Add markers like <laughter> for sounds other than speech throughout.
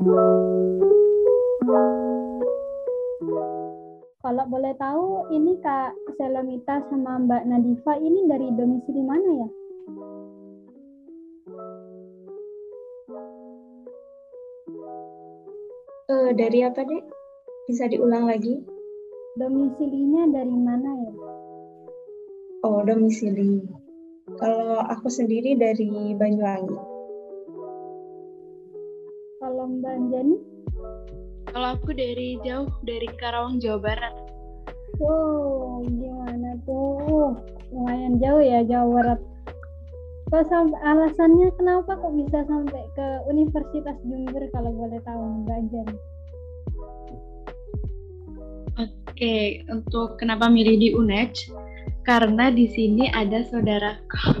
Kalau boleh tahu, ini Kak Selamita sama Mbak Nadifa ini dari domisili mana ya? Uh, dari apa, Dek? Bisa diulang lagi? Domisilinya dari mana ya? Oh, domisili. Kalau aku sendiri dari Banyuwangi. Kalau Mbak Anjani? Kalau aku dari jauh, dari Karawang, Jawa Barat. Wow, gimana tuh? Lumayan jauh ya, Jawa Barat. Kok sampai alasannya kenapa kok bisa sampai ke Universitas Jember kalau boleh tahu Mbak Anjani? Oke, untuk kenapa milih di UNED? Karena di sini ada saudaraku.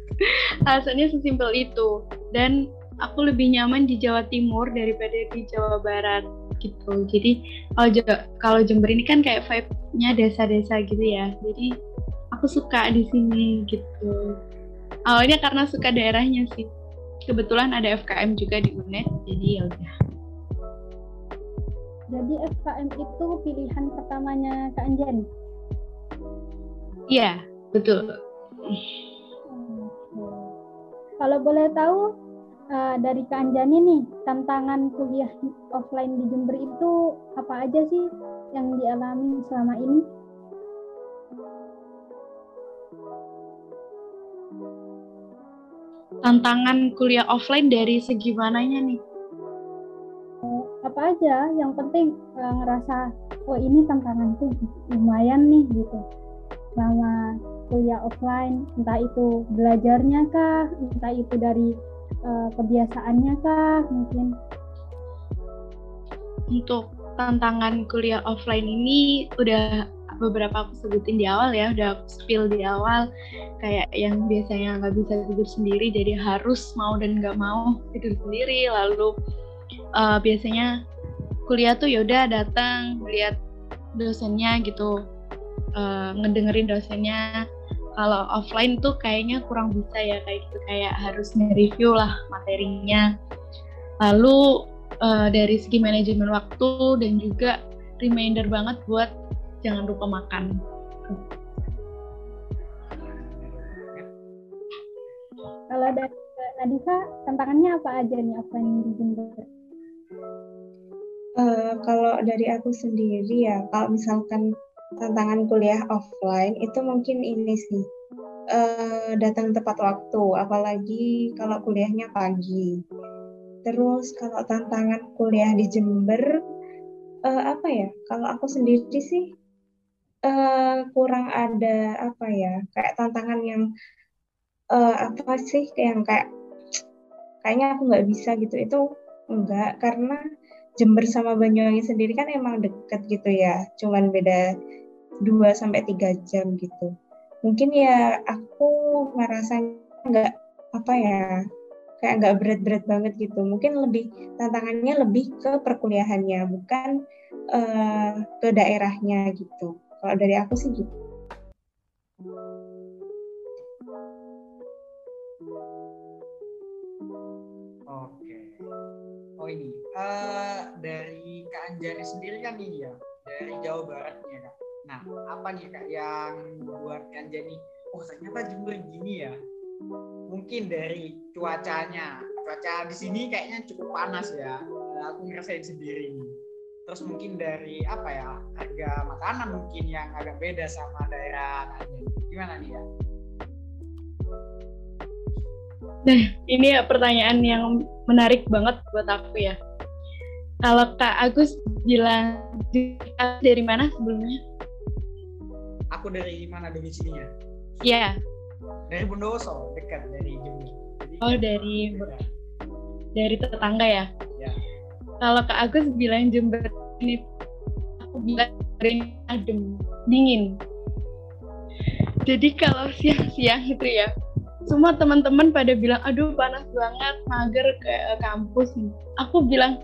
<laughs> Alasannya sesimpel itu. Dan aku lebih nyaman di Jawa Timur daripada di Jawa Barat gitu. Jadi kalau kalau Jember ini kan kayak vibe-nya desa-desa gitu ya. Jadi aku suka di sini gitu. Awalnya karena suka daerahnya sih. Kebetulan ada FKM juga di UNED jadi ya udah. Jadi FKM itu pilihan pertamanya Kak Anjani iya betul. Kalau boleh tahu uh, dari Kak Anjani nih tantangan kuliah offline di Jember itu apa aja sih yang dialami selama ini? Tantangan kuliah offline dari segi mananya nih? Apa aja, yang penting uh, ngerasa oh ini tantangan tuh lumayan nih gitu. Selama kuliah offline, entah itu belajarnya kah, entah itu dari uh, kebiasaannya kah, mungkin. Untuk tantangan kuliah offline ini udah beberapa aku sebutin di awal ya udah aku spill di awal. Kayak yang biasanya nggak bisa tidur sendiri jadi harus mau dan nggak mau tidur sendiri. Lalu uh, biasanya kuliah tuh yaudah datang lihat dosennya gitu uh, ngedengerin dosennya kalau offline tuh kayaknya kurang bisa ya kayak gitu. Kayak harus nge-review lah materinya. Lalu uh, dari segi manajemen waktu dan juga reminder banget buat jangan lupa makan. Kalau dari Nadifa, tantangannya apa aja nih apa yang di Uh, kalau dari aku sendiri ya, kalau misalkan tantangan kuliah offline itu mungkin ini sih uh, datang tepat waktu, apalagi kalau kuliahnya pagi. Terus kalau tantangan kuliah di Jember, uh, apa ya? Kalau aku sendiri sih uh, kurang ada apa ya kayak tantangan yang uh, apa sih yang kayak kayaknya aku nggak bisa gitu itu enggak karena Jember sama Banyuwangi sendiri kan emang deket gitu ya cuman beda 2 sampai tiga jam gitu mungkin ya aku ngerasa nggak apa ya kayak nggak berat-berat banget gitu mungkin lebih tantangannya lebih ke perkuliahannya bukan uh, ke daerahnya gitu kalau dari aku sih gitu. Oke. Oh ini uh, dari Kak Anjani sendiri kan nih ya dari Jawa Baratnya kak. Nah apa nih kak yang buat Kak Anjani? Oh ternyata Jember gini ya. Mungkin dari cuacanya. Cuaca di sini kayaknya cukup panas ya. Aku ngerasain sendiri nih terus mungkin dari apa ya harga makanan mungkin yang agak beda sama daerah lainnya gimana nih ya nah ini ya pertanyaan yang menarik banget buat aku ya kalau Kak Agus bilang dari mana sebelumnya aku dari mana domisilinya Iya. Yeah. Dari Bondowoso, dekat dari Jember. oh, dari dari tetangga ya? kalau Kak Agus bilang Jember ini aku bilang adem dingin jadi kalau siang-siang itu ya semua teman-teman pada bilang aduh panas banget mager ke kampus aku bilang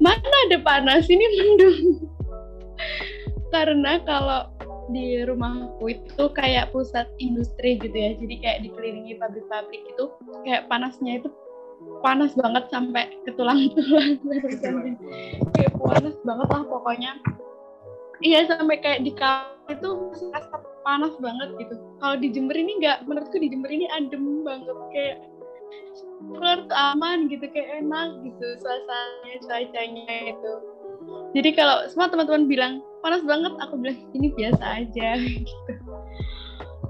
mana ada panas ini mendung <laughs> karena kalau di rumahku itu kayak pusat industri gitu ya. Jadi kayak dikelilingi pabrik-pabrik itu kayak panasnya itu panas banget sampai ke tulang-tulang. <laughs> Kayak panas banget lah pokoknya. Iya sampai kayak di kamar itu masih panas banget gitu. Kalau di Jember ini nggak menurutku di Jember ini adem banget. Kayak keluar tuh aman gitu kayak enak gitu suasananya cuacanya itu jadi kalau semua teman-teman bilang panas banget aku bilang ini biasa aja <laughs> gitu.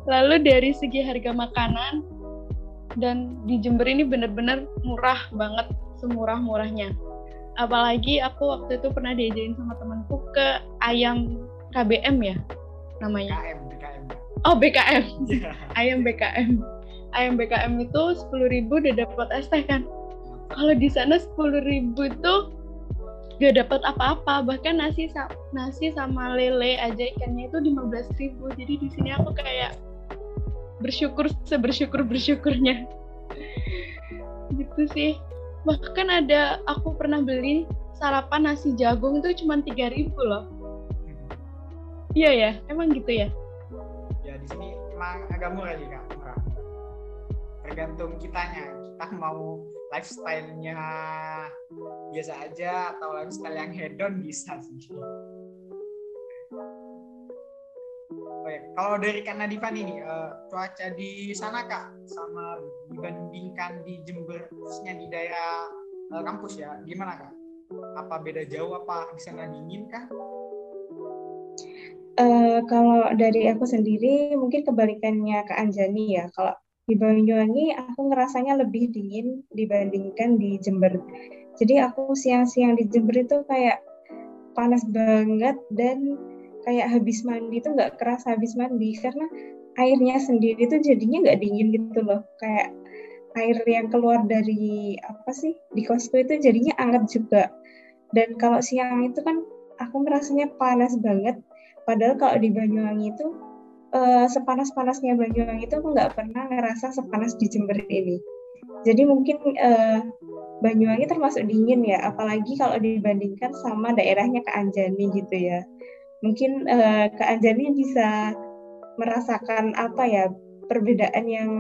Lalu dari segi harga makanan dan di Jember ini benar-benar murah banget semurah-murahnya. Apalagi aku waktu itu pernah diajarin sama temanku ke ayam KBM ya namanya. BKM BKM oh BKM <laughs> ayam BKM ayam BKM itu sepuluh ribu udah dapat es teh kan? Kalau di sana sepuluh ribu itu gak dapat apa-apa bahkan nasi nasi sama lele aja ikannya itu lima belas ribu. Jadi di sini aku kayak bersyukur sebersyukur bersyukurnya. Gitu sih. Bahkan ada aku pernah beli sarapan nasi jagung itu cuma tiga ribu loh. Iya ya? Emang gitu ya? Ya di sini emang agak murah sih kak. Murah tergantung kitanya kita mau lifestyle-nya biasa aja atau lifestyle yang hedon bisa sih Oke, kalau dari Kak Nadifan ini uh, cuaca di sana Kak sama dibandingkan di Jember khususnya di daerah uh, kampus ya gimana Kak? Apa beda jauh apa di sana dingin kah? Uh, kalau dari aku sendiri mungkin kebalikannya ke Anjani ya. Kalau di Banyuwangi aku ngerasanya lebih dingin dibandingkan di Jember. Jadi aku siang-siang di Jember itu kayak panas banget dan kayak habis mandi tuh nggak kerasa habis mandi. Karena airnya sendiri tuh jadinya nggak dingin gitu loh. Kayak air yang keluar dari apa sih di kosku itu jadinya anget juga. Dan kalau siang itu kan aku merasanya panas banget. Padahal kalau di Banyuwangi itu uh, sepanas-panasnya Banyuwangi itu aku nggak pernah ngerasa sepanas di Jember ini jadi mungkin uh, Banyuwangi termasuk dingin ya apalagi kalau dibandingkan sama daerahnya ke Anjani gitu ya mungkin uh, Kak Anjani bisa merasakan apa ya perbedaan yang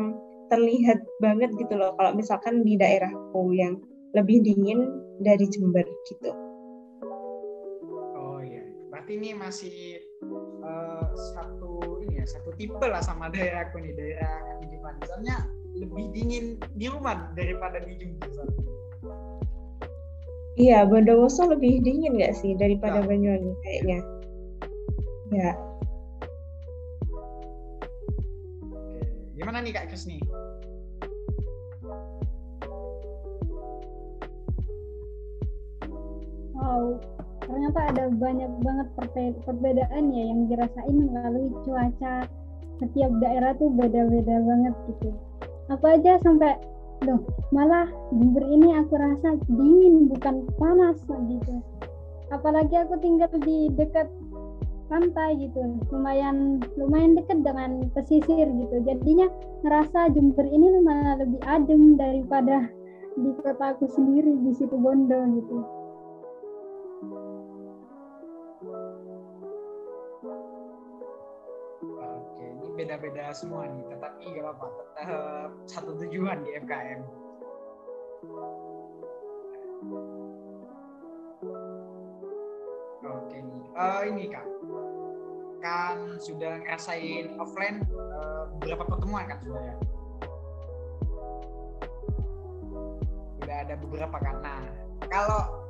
terlihat banget gitu loh kalau misalkan di daerahku yang lebih dingin dari Jember gitu. Oh iya, berarti ini masih uh, satu ya satu tipe lah sama daerahku nih daerah kehidupan. Misalnya lebih dingin di rumah daripada di Jember. Iya, Bondowoso lebih dingin nggak sih daripada nah. Banyuwangi kayaknya? Ya. Gimana nih Kak Krisni? Wow, ternyata ada banyak banget perbedaan ya yang dirasain melalui cuaca setiap daerah tuh beda-beda banget gitu. Aku aja sampai loh malah Jember ini aku rasa dingin bukan panas gitu. Apalagi aku tinggal di dekat pantai gitu lumayan lumayan dekat dengan pesisir gitu jadinya ngerasa Jember ini lumayan lebih adem daripada di kota aku sendiri di situ Bondo gitu beda-beda semua nih, tetapi gak apa-apa, tetap satu tujuan di FKM. Oke nih, uh, ini kak, kan sudah ngerasain offline uh, beberapa pertemuan kan sudah ya? Ada beberapa kan? Nah kalau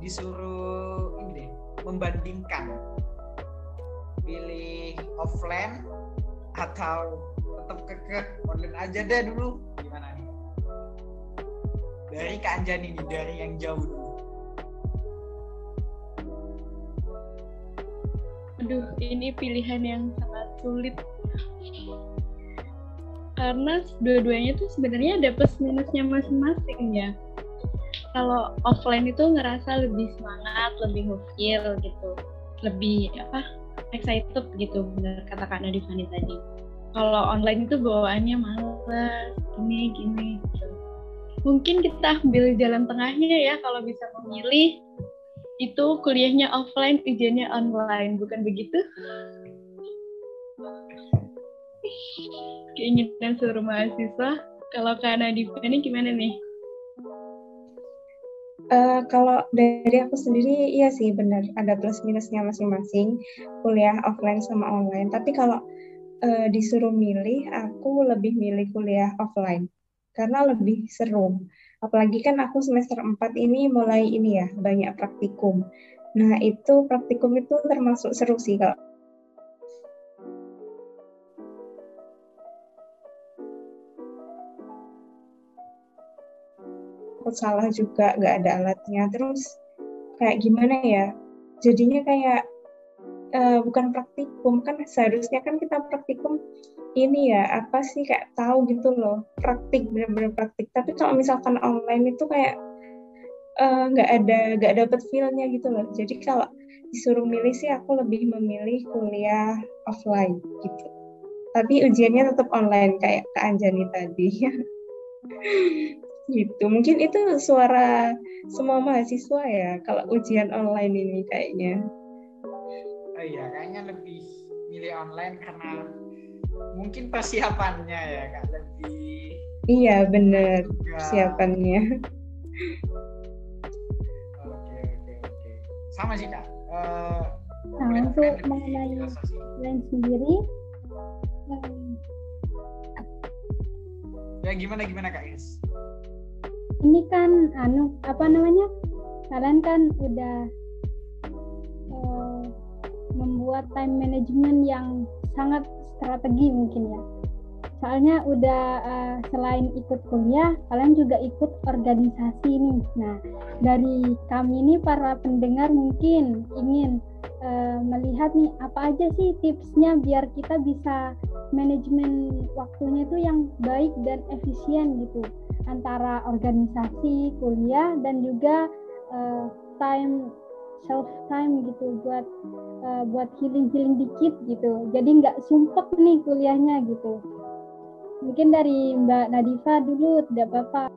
disuruh ini deh membandingkan pilih offline atau tetap kekeh online aja deh dulu gimana nih dari Kak Anjani nih dari yang jauh dulu Aduh, ini pilihan yang sangat sulit. Karena dua-duanya tuh sebenarnya ada plus minusnya masing-masing ya. Kalau offline itu ngerasa lebih semangat, lebih ngefeel gitu. Lebih apa? Excited gitu benar kata Kak Nadifani tadi. Kalau online itu bawaannya males, gini gini gitu. Mungkin kita ambil jalan tengahnya ya kalau bisa memilih itu kuliahnya offline, ujiannya online, bukan begitu? Keinginan seluruh mahasiswa. Kalau Kak Nadifa ini gimana nih? Uh, kalau dari aku sendiri iya sih benar ada plus minusnya masing-masing kuliah offline sama online. Tapi kalau uh, disuruh milih, aku lebih milih kuliah offline karena lebih seru. Apalagi kan aku semester 4 ini mulai ini ya banyak praktikum. Nah itu praktikum itu termasuk seru sih kalau takut salah juga nggak ada alatnya. Terus kayak gimana ya? Jadinya kayak uh, bukan praktikum kan seharusnya kan kita praktikum ini ya apa sih kayak tahu gitu loh. Praktik bener-bener praktik. Tapi kalau misalkan online itu kayak eh, nggak uh, ada nggak dapet feelnya gitu loh. Jadi kalau disuruh milih sih aku lebih memilih kuliah offline gitu. Tapi ujiannya tetap online kayak ke Anjani tadi <laughs> gitu. Mungkin itu suara semua mahasiswa ya kalau ujian online ini kayaknya. Oh iya kayaknya lebih milih online karena mungkin persiapannya ya kak. Lebih iya bener. Juga. persiapannya. Oke oke oke. Sama sih kak. Uh, nah untuk mengenai lain sendiri ya gimana gimana kak Is? Ini kan anu apa namanya? Kalian kan udah uh, membuat time management yang sangat strategi mungkin ya. Soalnya udah uh, selain ikut kuliah kalian juga ikut organisasi nih. Nah dari kami ini para pendengar mungkin ingin uh, melihat nih apa aja sih tipsnya biar kita bisa manajemen waktunya itu yang baik dan efisien gitu antara organisasi kuliah dan juga uh, time self time gitu buat uh, buat healing healing dikit gitu. Jadi nggak sumpek nih kuliahnya gitu. Mungkin dari Mbak Nadifa dulu tidak apa-apa.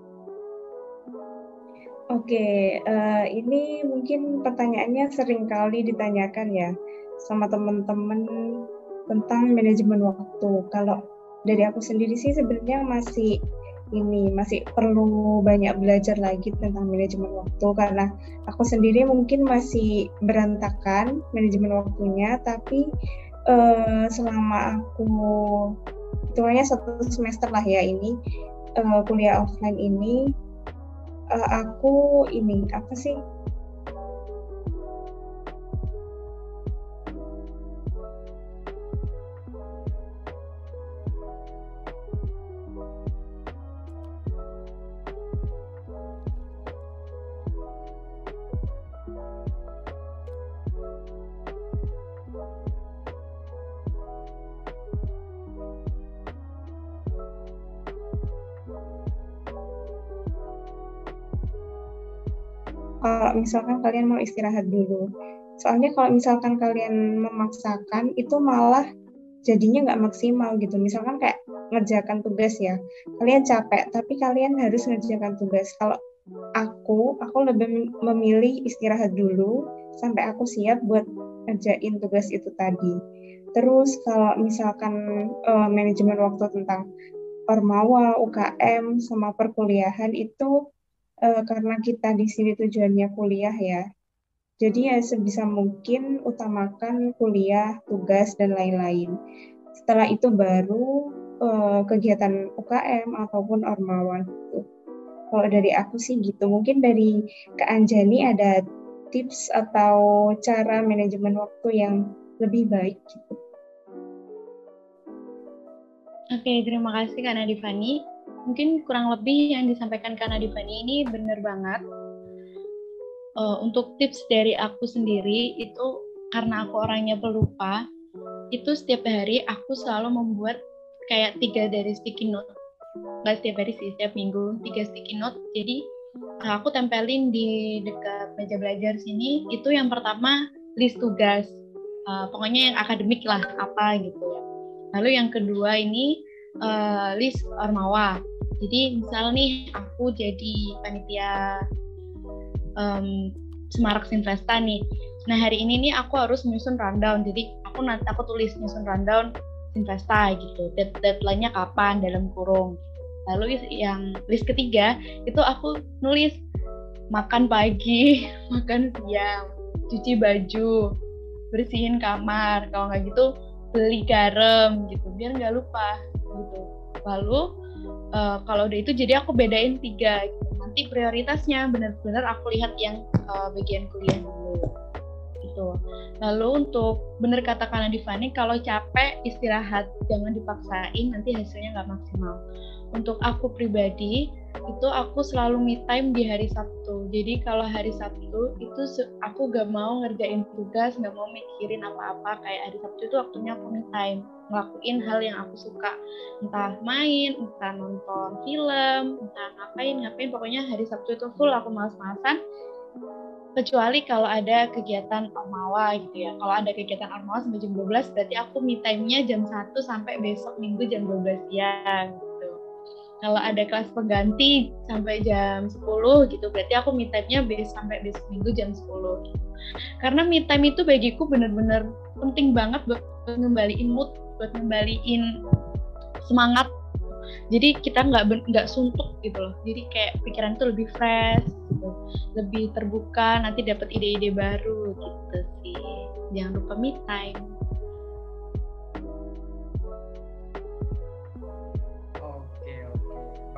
Oke, uh, ini mungkin pertanyaannya sering kali ditanyakan ya sama teman-teman tentang manajemen waktu. Kalau dari aku sendiri sih sebenarnya masih ini masih perlu banyak belajar lagi tentang manajemen waktu karena aku sendiri mungkin masih berantakan manajemen waktunya tapi uh, selama aku hitungannya satu semester lah ya ini uh, kuliah offline ini uh, aku ini apa sih kalau misalkan kalian mau istirahat dulu. Soalnya kalau misalkan kalian memaksakan itu malah jadinya nggak maksimal gitu. Misalkan kayak ngerjakan tugas ya, kalian capek tapi kalian harus ngerjakan tugas. Kalau aku, aku lebih memilih istirahat dulu sampai aku siap buat ngerjain tugas itu tadi. Terus kalau misalkan uh, manajemen waktu tentang Ormawa, UKM, sama perkuliahan itu uh, karena kita di sini tujuannya kuliah ya. Jadi ya sebisa mungkin utamakan kuliah, tugas dan lain-lain. Setelah itu baru uh, kegiatan UKM ataupun ormawa gitu. Kalau dari aku sih gitu. Mungkin dari Kak Anjani ada tips atau cara manajemen waktu yang lebih baik gitu. Oke, terima kasih Kak Nadifani mungkin kurang lebih yang disampaikan karena Divani ini benar banget. Uh, untuk tips dari aku sendiri itu karena aku orangnya pelupa, itu setiap hari aku selalu membuat kayak tiga dari sticky note. Gak setiap hari sih, setiap minggu tiga sticky note. Jadi aku tempelin di dekat meja belajar sini. Itu yang pertama list tugas, uh, pokoknya yang akademik lah apa gitu ya. Lalu yang kedua ini uh, list ormawa jadi misal nih aku jadi panitia um, Semarak Sinvesta nih. Nah hari ini nih aku harus menyusun rundown. Jadi aku nanti aku tulis menyusun rundown Sinvesta gitu. Dead deadline-nya kapan dalam kurung. Lalu yang list ketiga itu aku nulis makan pagi, <laughs> makan siang, cuci baju, bersihin kamar. Kalau nggak gitu beli garam gitu, biar nggak lupa gitu. Lalu uh, kalau udah itu jadi aku bedain tiga. Nanti prioritasnya benar-benar aku lihat yang uh, bagian kuliah dulu gitu. Lalu untuk bener kata Kak Fani, kalau capek istirahat, jangan dipaksain, nanti hasilnya nggak maksimal. Untuk aku pribadi, itu aku selalu me time di hari Sabtu. Jadi kalau hari Sabtu itu aku gak mau ngerjain tugas, gak mau mikirin apa-apa. Kayak hari Sabtu itu waktunya aku me time, ngelakuin hal yang aku suka. Entah main, entah nonton film, entah ngapain, ngapain. Pokoknya hari Sabtu itu full aku malas-malasan kecuali kalau ada kegiatan Ormawa gitu ya. Kalau ada kegiatan Ormawa sampai jam 12 berarti aku me time-nya jam 1 sampai besok minggu jam 12 siang. Kalau ada kelas pengganti sampai jam 10 gitu berarti aku me time-nya besok sampai besok minggu jam 10 gitu. Karena me time itu bagiku benar-benar penting banget buat ngembaliin mood, buat ngembaliin semangat. Jadi kita nggak nggak suntuk gitu loh. Jadi kayak pikiran tuh lebih fresh gitu lebih terbuka nanti dapat ide-ide baru gitu sih. Jangan lupa me time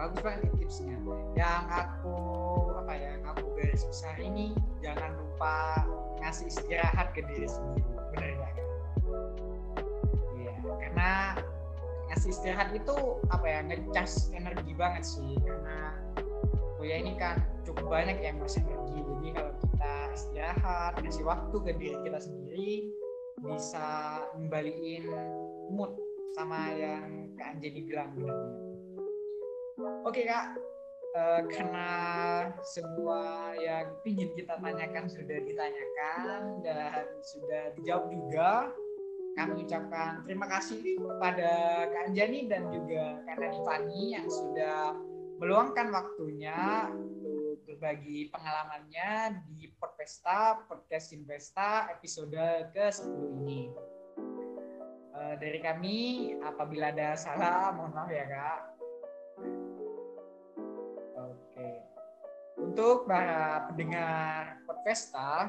bagus banget tipsnya. Yang aku apa ya yang aku garis besar ini jangan lupa ngasih istirahat ke diri sendiri benar ya? Iya karena ngasih istirahat itu apa ya ngecas energi banget sih karena kuliah ini kan cukup banyak yang masih energi. Jadi kalau kita istirahat ngasih waktu ke diri kita sendiri bisa ngembaliin mood sama yang Kak Anjani bilang benar oke kak uh, karena semua yang ingin kita tanyakan sudah ditanyakan dan sudah dijawab juga kami ucapkan terima kasih kepada Kak Anjani dan juga Kak Nani yang sudah meluangkan waktunya untuk berbagi pengalamannya di Podpesta, Podcast Investa episode ke-10 ini. Uh, dari kami, apabila ada salah, mohon maaf ya Kak. Untuk para pendengar Podpesta,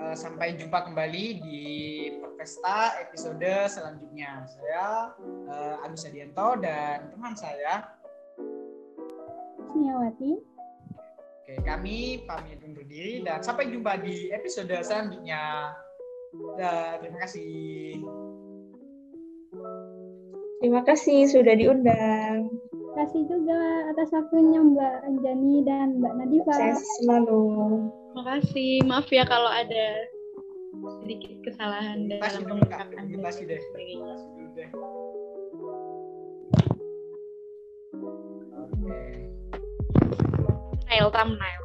uh, sampai jumpa kembali di Pesta episode selanjutnya. Saya uh, Agus Adianto dan teman saya Sniawati. Oke, kami pamit undur diri dan sampai jumpa di episode selanjutnya. Dan terima kasih. Terima kasih sudah diundang. Terima kasih juga atas waktunya Mbak Anjani dan Mbak Nadifa. Sukses selalu. Terima kasih. Maaf ya kalau ada sedikit kesalahan dalam pengungkapan dan sebagainya. Thumbnail, thumbnail.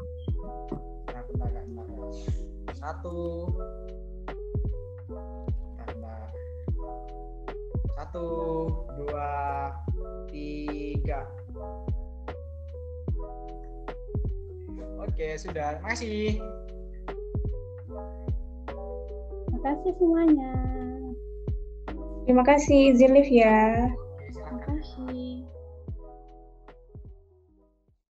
Satu. Satu, dua, tiga. Oke, sudah. Terima kasih kasih semuanya. Terima kasih, Zilif ya.